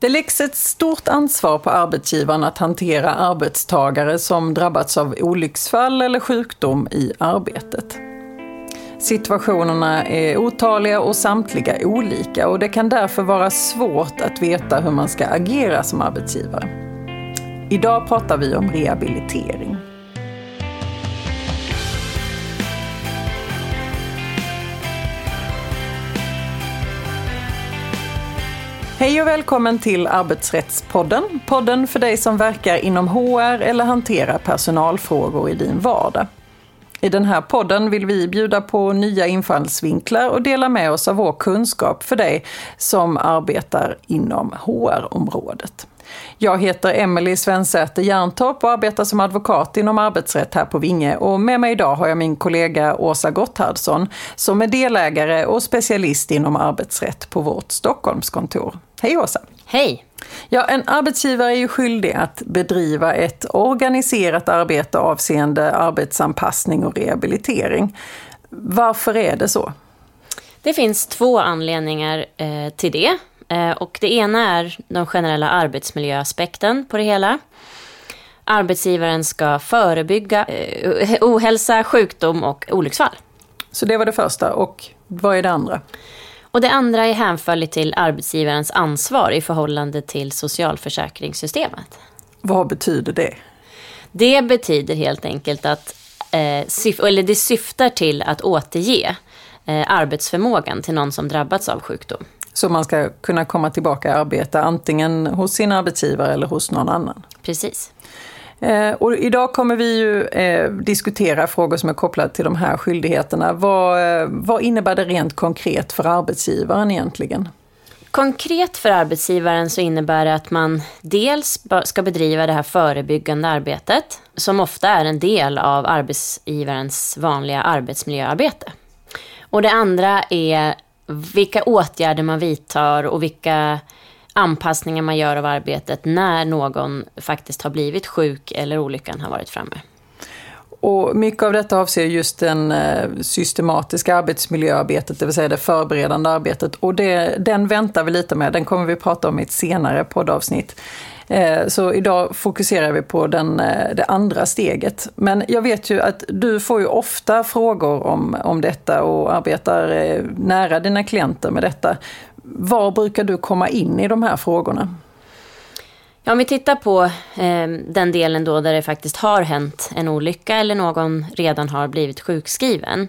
Det läggs ett stort ansvar på arbetsgivaren att hantera arbetstagare som drabbats av olycksfall eller sjukdom i arbetet. Situationerna är otaliga och samtliga olika och det kan därför vara svårt att veta hur man ska agera som arbetsgivare. Idag pratar vi om rehabilitering. Hej och välkommen till Arbetsrättspodden. Podden för dig som verkar inom HR eller hanterar personalfrågor i din vardag. I den här podden vill vi bjuda på nya infallsvinklar och dela med oss av vår kunskap för dig som arbetar inom HR-området. Jag heter Emelie Svensäter Järntorp och arbetar som advokat inom arbetsrätt här på Vinge och med mig idag har jag min kollega Åsa Gotthardsson som är delägare och specialist inom arbetsrätt på vårt Stockholmskontor. Hej Åsa! Hej! Ja, en arbetsgivare är ju skyldig att bedriva ett organiserat arbete avseende arbetsanpassning och rehabilitering. Varför är det så? Det finns två anledningar eh, till det. Eh, och det ena är den generella arbetsmiljöaspekten på det hela. Arbetsgivaren ska förebygga eh, ohälsa, sjukdom och olycksfall. Så det var det första. Och vad är det andra? Och det andra är hänförligt till arbetsgivarens ansvar i förhållande till socialförsäkringssystemet. Vad betyder det? Det betyder helt enkelt att eh, eller det syftar till att återge eh, arbetsförmågan till någon som drabbats av sjukdom. Så man ska kunna komma tillbaka och arbeta antingen hos sin arbetsgivare eller hos någon annan? Precis. Eh, och idag kommer vi ju eh, diskutera frågor som är kopplade till de här skyldigheterna. Vad, eh, vad innebär det rent konkret för arbetsgivaren egentligen? Konkret för arbetsgivaren så innebär det att man dels ska bedriva det här förebyggande arbetet som ofta är en del av arbetsgivarens vanliga arbetsmiljöarbete. Och det andra är vilka åtgärder man vidtar och vilka anpassningar man gör av arbetet när någon faktiskt har blivit sjuk eller olyckan har varit framme. Och mycket av detta avser just det eh, systematiska arbetsmiljöarbetet, det vill säga det förberedande arbetet. Och det, den väntar vi lite med, den kommer vi prata om i ett senare poddavsnitt. Eh, så idag fokuserar vi på den, eh, det andra steget. Men jag vet ju att du får ju ofta frågor om, om detta och arbetar nära dina klienter med detta. Var brukar du komma in i de här frågorna? Ja, om vi tittar på eh, den delen då där det faktiskt har hänt en olycka eller någon redan har blivit sjukskriven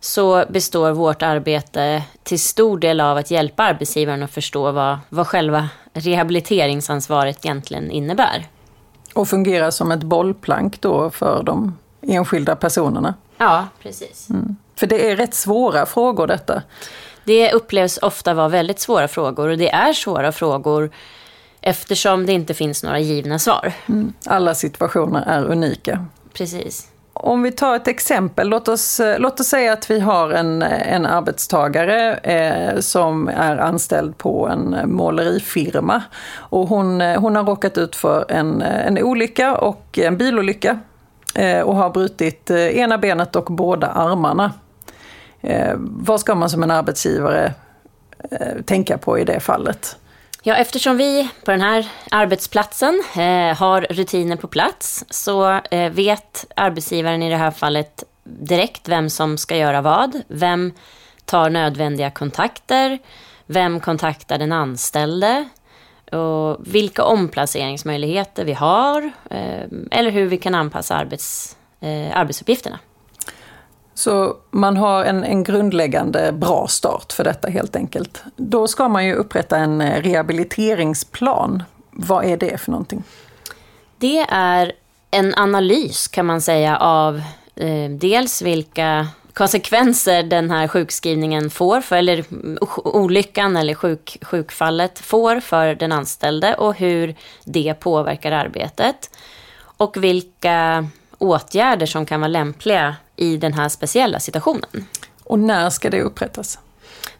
så består vårt arbete till stor del av att hjälpa arbetsgivaren att förstå vad, vad själva rehabiliteringsansvaret egentligen innebär. Och fungera som ett bollplank då för de enskilda personerna? Ja, precis. Mm. För det är rätt svåra frågor detta. Det upplevs ofta vara väldigt svåra frågor och det är svåra frågor eftersom det inte finns några givna svar. Mm. Alla situationer är unika. Precis. Om vi tar ett exempel, låt oss, låt oss säga att vi har en, en arbetstagare eh, som är anställd på en målerifirma. Och hon, hon har råkat ut för en, en olycka och en bilolycka eh, och har brutit eh, ena benet och båda armarna. Eh, vad ska man som en arbetsgivare eh, tänka på i det fallet? Ja, eftersom vi på den här arbetsplatsen eh, har rutiner på plats så eh, vet arbetsgivaren i det här fallet direkt vem som ska göra vad. Vem tar nödvändiga kontakter? Vem kontaktar den anställde? Och vilka omplaceringsmöjligheter vi har eh, eller hur vi kan anpassa arbets, eh, arbetsuppgifterna. Så man har en, en grundläggande bra start för detta helt enkelt. Då ska man ju upprätta en eh, rehabiliteringsplan. Vad är det för någonting? Det är en analys kan man säga av eh, dels vilka konsekvenser den här sjukskrivningen får, för, eller olyckan eller sjuk, sjukfallet får för den anställde och hur det påverkar arbetet. Och vilka åtgärder som kan vara lämpliga i den här speciella situationen. Och när ska det upprättas?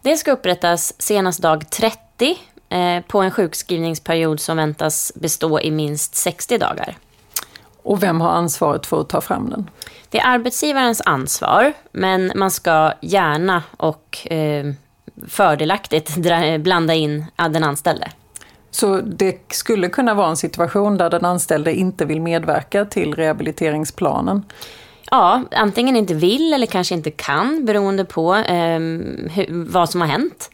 Det ska upprättas senast dag 30 eh, på en sjukskrivningsperiod som väntas bestå i minst 60 dagar. Och vem har ansvaret för att ta fram den? Det är arbetsgivarens ansvar, men man ska gärna och eh, fördelaktigt blanda in den anställde. Så det skulle kunna vara en situation där den anställde inte vill medverka till rehabiliteringsplanen? Ja, antingen inte vill eller kanske inte kan beroende på eh, hur, vad som har hänt.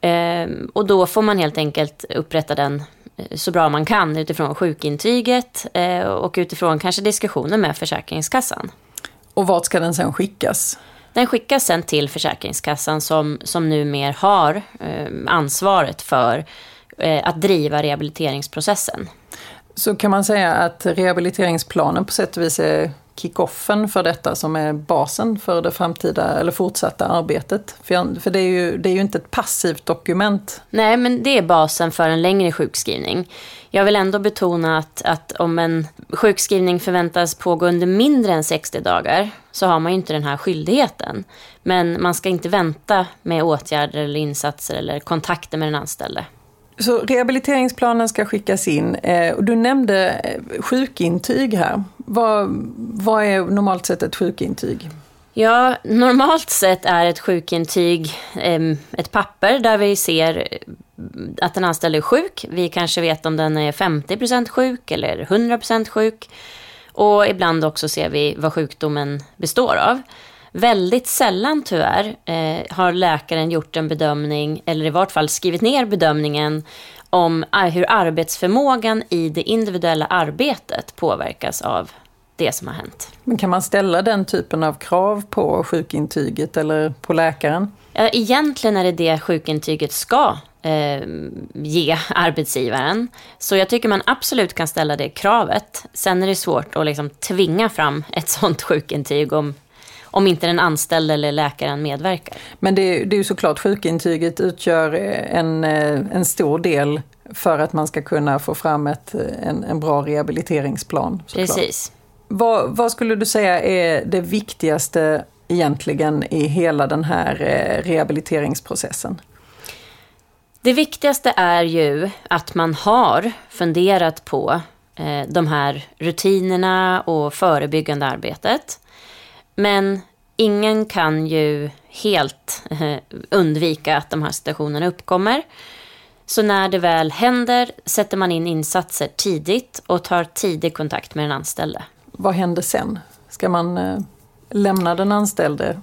Eh, och då får man helt enkelt upprätta den eh, så bra man kan utifrån sjukintyget eh, och utifrån kanske diskussioner med Försäkringskassan. Och vart ska den sen skickas? Den skickas sen till Försäkringskassan som, som numera har eh, ansvaret för eh, att driva rehabiliteringsprocessen. Så kan man säga att rehabiliteringsplanen på sätt och vis är kickoffen för detta som är basen för det framtida eller fortsatta arbetet. För, för det, är ju, det är ju inte ett passivt dokument. Nej, men det är basen för en längre sjukskrivning. Jag vill ändå betona att, att om en sjukskrivning förväntas pågå under mindre än 60 dagar så har man ju inte den här skyldigheten. Men man ska inte vänta med åtgärder eller insatser eller kontakter med den anställde. Så rehabiliteringsplanen ska skickas in eh, du nämnde eh, sjukintyg här. Vad, vad är normalt sett ett sjukintyg? Ja, normalt sett är ett sjukintyg ehm, ett papper där vi ser eh, att den anställde är sjuk. Vi kanske vet om den är 50% sjuk eller 100% sjuk. Och ibland också ser vi vad sjukdomen består av. Väldigt sällan tyvärr eh, har läkaren gjort en bedömning, eller i vart fall skrivit ner bedömningen om hur arbetsförmågan i det individuella arbetet påverkas av det som har hänt. Men kan man ställa den typen av krav på sjukintyget eller på läkaren? Egentligen är det det sjukintyget ska eh, ge arbetsgivaren. Så jag tycker man absolut kan ställa det kravet. Sen är det svårt att liksom tvinga fram ett sånt sjukintyg om om inte den anställde eller läkaren medverkar. Men det, det är ju såklart sjukintyget utgör en, eh, en stor del för att man ska kunna få fram ett, en, en bra rehabiliteringsplan. Såklart. Precis. Vad, vad, skulle du säga är det viktigaste egentligen i hela den här eh, rehabiliteringsprocessen? Det viktigaste är ju att man har funderat på eh, de här rutinerna och förebyggande arbetet. Men ingen kan ju helt eh, undvika att de här situationerna uppkommer. Så när det väl händer sätter man in insatser tidigt och tar tidig kontakt med den anställde. Vad händer sen? Ska man eh, lämna den anställde?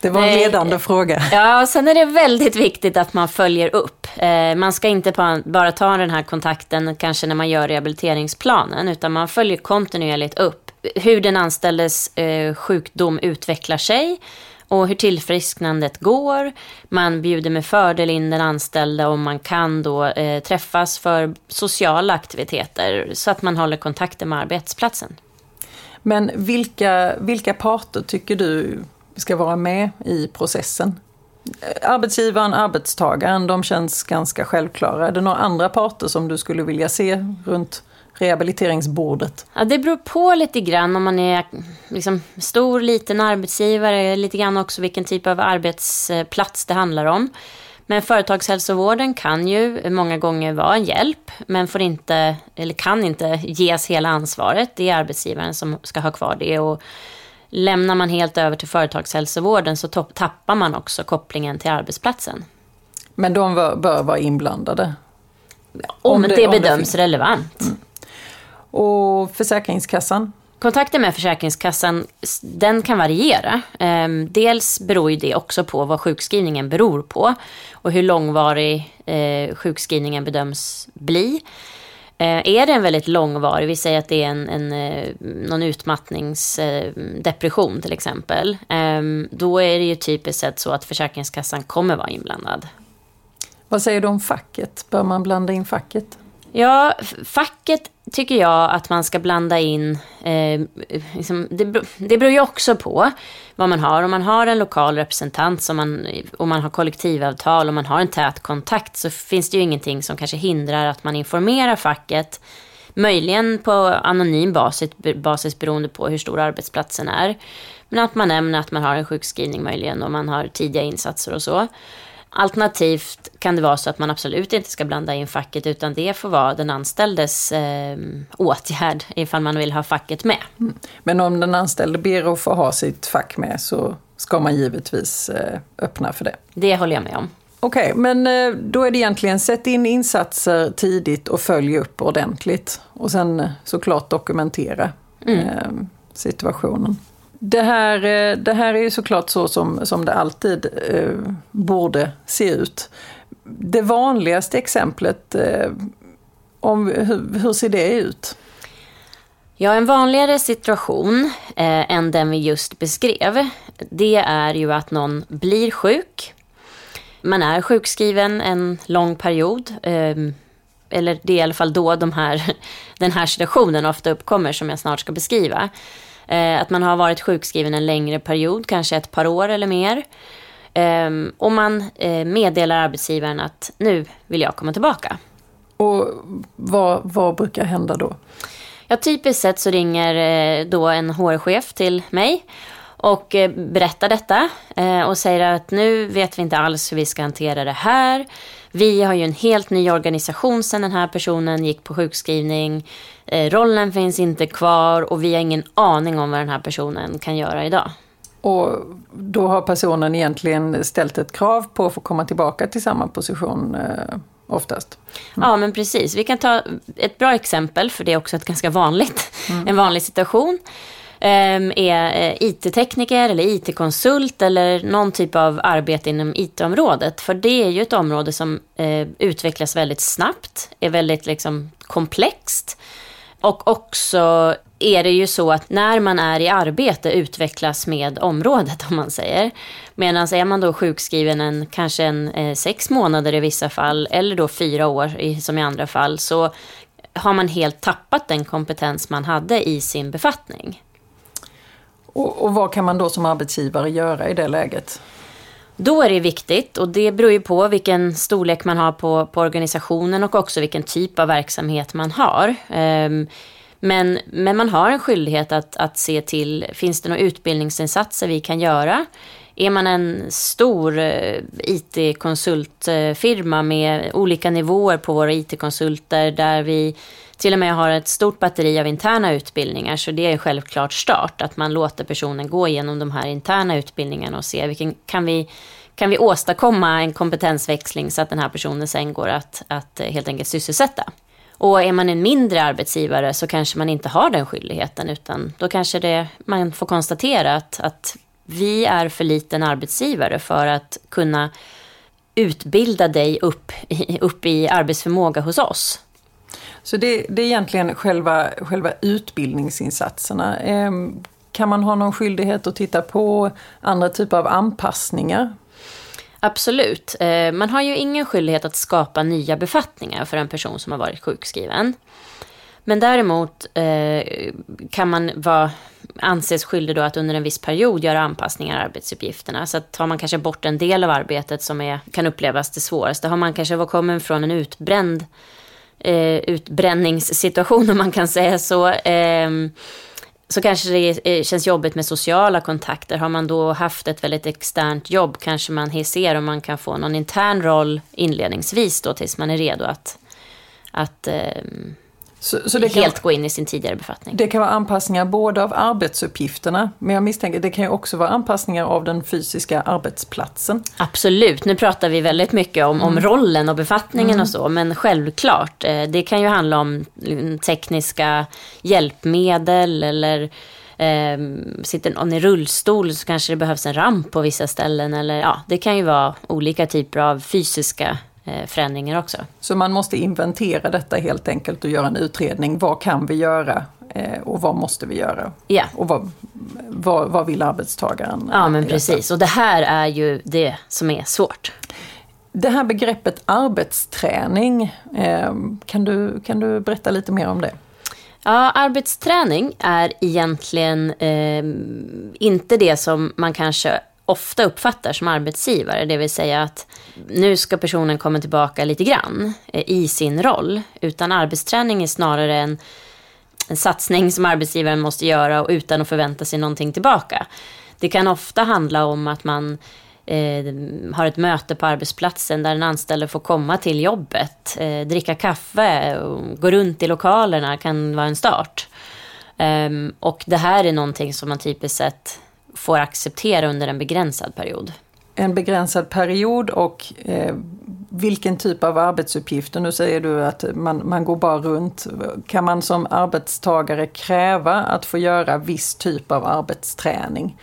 Det var en Nej. ledande fråga. Ja, sen är det väldigt viktigt att man följer upp. Eh, man ska inte bara ta den här kontakten kanske när man gör rehabiliteringsplanen, utan man följer kontinuerligt upp hur den anställdes eh, sjukdom utvecklar sig och hur tillfrisknandet går. Man bjuder med fördel in den anställde och man kan då eh, träffas för sociala aktiviteter så att man håller kontakten med arbetsplatsen. Men vilka, vilka parter tycker du ska vara med i processen? Arbetsgivaren, arbetstagaren, de känns ganska självklara. Är det några andra parter som du skulle vilja se runt rehabiliteringsbordet? Ja, det beror på lite grann om man är liksom stor, liten arbetsgivare, lite grann också vilken typ av arbetsplats det handlar om. Men företagshälsovården kan ju många gånger vara en hjälp, men får inte, eller kan inte ges hela ansvaret. Det är arbetsgivaren som ska ha kvar det. Och lämnar man helt över till företagshälsovården så tappar man också kopplingen till arbetsplatsen. Men de bör vara inblandade? Om, om det, det bedöms det relevant. Mm. Och Försäkringskassan? Kontakten med Försäkringskassan den kan variera. Ehm, dels beror ju det också på vad sjukskrivningen beror på och hur långvarig eh, sjukskrivningen bedöms bli. Eh, är det en väldigt långvarig, vi säger att det är en, en, eh, någon utmattningsdepression till exempel, ehm, då är det ju typiskt sett så att Försäkringskassan kommer vara inblandad. Vad säger du om facket? Bör man blanda in facket? Ja, facket tycker jag att man ska blanda in, eh, liksom, det, det beror ju också på vad man har. Om man har en lokal representant som man, och man har kollektivavtal och man har en tät kontakt så finns det ju ingenting som kanske hindrar att man informerar facket. Möjligen på anonym basis, basis beroende på hur stor arbetsplatsen är. Men att man nämner att man har en sjukskrivning möjligen och man har tidiga insatser och så. Alternativt kan det vara så att man absolut inte ska blanda in facket utan det får vara den anställdes eh, åtgärd ifall man vill ha facket med. Mm. Men om den anställde ber att få ha sitt fack med så ska man givetvis eh, öppna för det? Det håller jag med om. Okej, okay, men eh, då är det egentligen sätt in insatser tidigt och följ upp ordentligt. Och sen eh, såklart dokumentera mm. eh, situationen. Det här, eh, det här är ju såklart så som, som det alltid eh, borde se ut. Det vanligaste exemplet, eh, om, hur, hur, ser det ut? Ja, en vanligare situation eh, än den vi just beskrev, det är ju att någon blir sjuk. Man är sjukskriven en lång period. Eh, eller det är i alla fall då de här, den här situationen ofta uppkommer som jag snart ska beskriva. Eh, att man har varit sjukskriven en längre period, kanske ett par år eller mer. Eh, och man eh, meddelar arbetsgivaren att nu vill jag komma tillbaka. Och vad, vad brukar hända då? Ja, typiskt sett så ringer eh, då en HR-chef till mig och berättar detta och säger att nu vet vi inte alls hur vi ska hantera det här. Vi har ju en helt ny organisation sedan den här personen gick på sjukskrivning. Rollen finns inte kvar och vi har ingen aning om vad den här personen kan göra idag. Och då har personen egentligen ställt ett krav på att få komma tillbaka till samma position oftast. Mm. Ja, men precis. Vi kan ta ett bra exempel, för det är också ett ganska vanligt, mm. en vanlig situation. Um, är uh, IT-tekniker eller IT-konsult eller någon typ av arbete inom IT-området. För det är ju ett område som uh, utvecklas väldigt snabbt, är väldigt liksom, komplext och också är det ju så att när man är i arbete utvecklas med området om man säger. Medan är man då sjukskriven en, kanske en eh, sex månader i vissa fall eller då fyra år i, som i andra fall så har man helt tappat den kompetens man hade i sin befattning. Och, och vad kan man då som arbetsgivare göra i det läget? Då är det viktigt, och det beror ju på vilken storlek man har på, på organisationen och också vilken typ av verksamhet man har. Ehm, men, men man har en skyldighet att, att se till, finns det några utbildningsinsatser vi kan göra? Är man en stor eh, IT-konsultfirma med olika nivåer på våra IT-konsulter där vi till och med har ett stort batteri av interna utbildningar så det är självklart start att man låter personen gå igenom de här interna utbildningarna och se vilken kan vi kan vi åstadkomma en kompetensväxling så att den här personen sen går att, att helt enkelt sysselsätta. Och är man en mindre arbetsgivare så kanske man inte har den skyldigheten utan då kanske det, man får konstatera att, att vi är för liten arbetsgivare för att kunna utbilda dig upp upp i arbetsförmåga hos oss. Så det, det är egentligen själva, själva utbildningsinsatserna. Ehm, kan man ha någon skyldighet att titta på andra typer av anpassningar Absolut. Eh, man har ju ingen skyldighet att skapa nya befattningar för en person som har varit sjukskriven. Men däremot eh, kan man vara, anses skyldig då att under en viss period göra anpassningar i arbetsuppgifterna. Så att tar man kanske bort en del av arbetet som är, kan upplevas det svåraste, har man kanske kommit från en utbränd eh, utbränningssituation om man kan säga så, eh, så kanske det känns jobbigt med sociala kontakter. Har man då haft ett väldigt externt jobb kanske man ser om man kan få någon intern roll inledningsvis då tills man är redo att, att eh, så, så det helt kan, gå in i sin tidigare befattning. Det kan vara anpassningar både av arbetsuppgifterna, men jag misstänker det kan ju också vara anpassningar av den fysiska arbetsplatsen. Absolut, nu pratar vi väldigt mycket om, mm. om rollen och befattningen mm. och så, men självklart, eh, det kan ju handla om tekniska hjälpmedel eller eh, sitter någon i rullstol så kanske det behövs en ramp på vissa ställen. Eller, ja, det kan ju vara olika typer av fysiska förändringar också. Så man måste inventera detta helt enkelt och göra en utredning. Vad kan vi göra eh, och vad måste vi göra? Ja. Och vad, vad, vad vill arbetstagaren? Ja, men precis. Och det här är ju det som är svårt. Det här begreppet arbetsträning, eh, kan du, kan du berätta lite mer om det? Ja, arbetsträning är egentligen eh, inte det som man kanske ofta uppfattar som arbetsgivare. Det vill säga att nu ska personen komma tillbaka lite grann eh, i sin roll. Utan arbetsträning är snarare en, en satsning som arbetsgivaren måste göra och utan att förvänta sig någonting tillbaka. Det kan ofta handla om att man eh, har ett möte på arbetsplatsen där den anställde får komma till jobbet, eh, dricka kaffe, och gå runt i lokalerna kan vara en start. Um, och det här är någonting som man typiskt sett får acceptera under en begränsad period. en begränsad period och eh, vilken typ av arbetsuppgifter? Nu säger du att man, man går bara runt. Kan man som arbetstagare kräva att få göra viss typ av arbetsträning?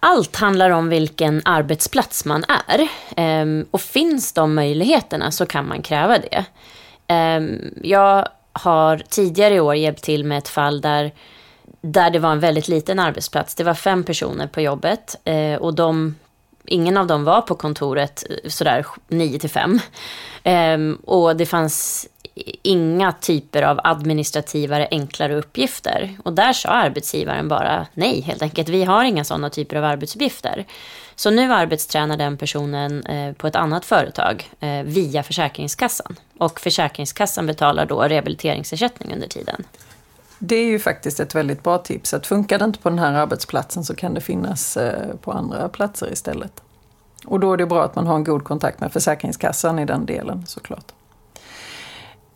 Allt handlar om vilken arbetsplats man är. Ehm, och finns de möjligheterna så kan man kräva det. Ehm, jag har tidigare i år hjälpt till med ett fall där, där det var en väldigt liten arbetsplats. Det var fem personer på jobbet eh, och de ingen av dem var på kontoret eh, sådär 9 till 5. Eh, och det fanns inga typer av administrativare, enklare uppgifter. Och där sa arbetsgivaren bara nej, helt enkelt. Vi har inga sådana typer av arbetsuppgifter. Så nu arbetstränar den personen eh, på ett annat företag eh, via Försäkringskassan. Och Försäkringskassan betalar då rehabiliteringsersättning under tiden. Det är ju faktiskt ett väldigt bra tips. Att funkar det inte på den här arbetsplatsen så kan det finnas eh, på andra platser istället. Och då är det bra att man har en god kontakt med Försäkringskassan i den delen såklart.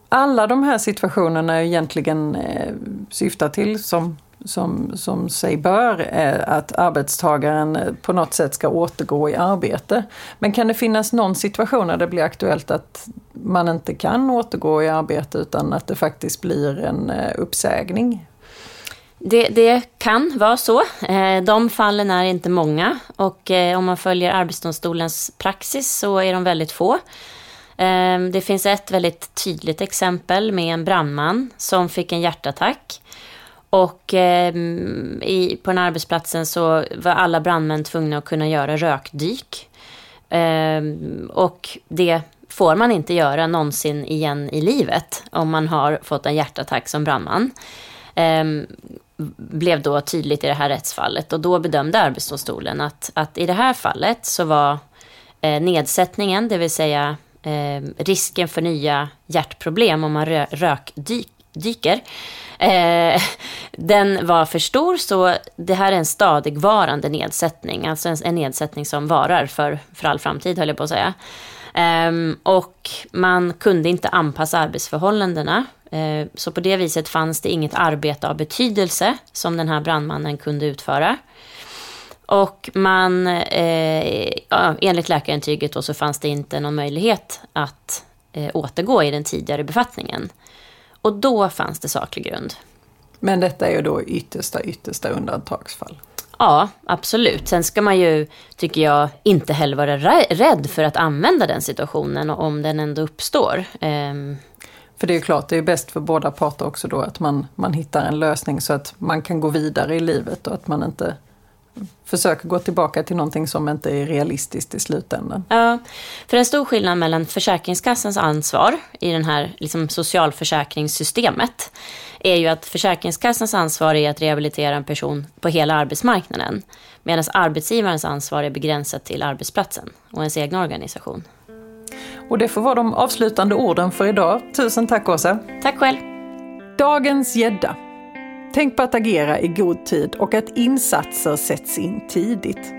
Alla de här situationerna egentligen eh, syftar till, som som, som sig bör är att arbetstagaren på något sätt ska återgå i arbete. Men kan det finnas någon situation där det blir aktuellt att man inte kan återgå i arbete utan att det faktiskt blir en eh, uppsägning? Det, det, kan vara så. Eh, de fallen är inte många och eh, om man följer Arbetsdomstolens praxis så är de väldigt få. Ehm, det finns ett väldigt tydligt exempel med en brandman som fick en hjärtattack och eh, i, på den här arbetsplatsen så var alla brandmän tvungna att kunna göra rökdyk. Eh, och det får man inte göra någonsin igen i livet om man har fått en hjärtattack som brandman. Eh, blev då tydligt i det här rättsfallet och då bedömde Arbetsdomstolen att, att i det här fallet så var eh, nedsättningen, det vill säga eh, risken för nya hjärtproblem om man rö rökdyker, Eh, den var för stor, så det här är en stadigvarande nedsättning. Alltså en, en nedsättning som varar för, för all framtid, höll jag på att säga. Eh, och man kunde inte anpassa arbetsförhållandena. Eh, så på det viset fanns det inget arbete av betydelse som den här brandmannen kunde utföra. Och man, eh, ja, enligt läkarintyget då, så fanns det inte någon möjlighet att eh, återgå i den tidigare befattningen. Och då fanns det saklig grund. Men detta är ju då yttersta, yttersta undantagsfall. Ja, absolut. Sen ska man ju, tycker jag, inte heller vara rädd för att använda den situationen om den ändå uppstår. Um... För det är ju klart, det är bäst för båda parter också då att man, man hittar en lösning så att man kan gå vidare i livet och att man inte försöker gå tillbaka till någonting som inte är realistiskt i slutändan. Ja, för en stor skillnad mellan Försäkringskassans ansvar i det här liksom, socialförsäkringssystemet är ju att Försäkringskassans ansvar är att rehabilitera en person på hela arbetsmarknaden. Medan arbetsgivarens ansvar är begränsat till arbetsplatsen och ens egen organisation. Och det får vara de avslutande orden för idag. Tusen tack Åsa! Tack själv! Dagens gädda Tänk på att agera i god tid och att insatser sätts in tidigt.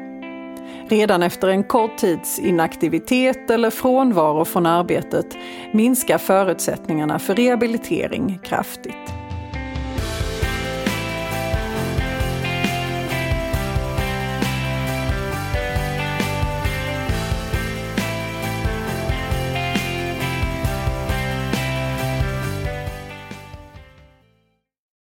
Redan efter en kort tids inaktivitet eller frånvaro från arbetet minskar förutsättningarna för rehabilitering kraftigt.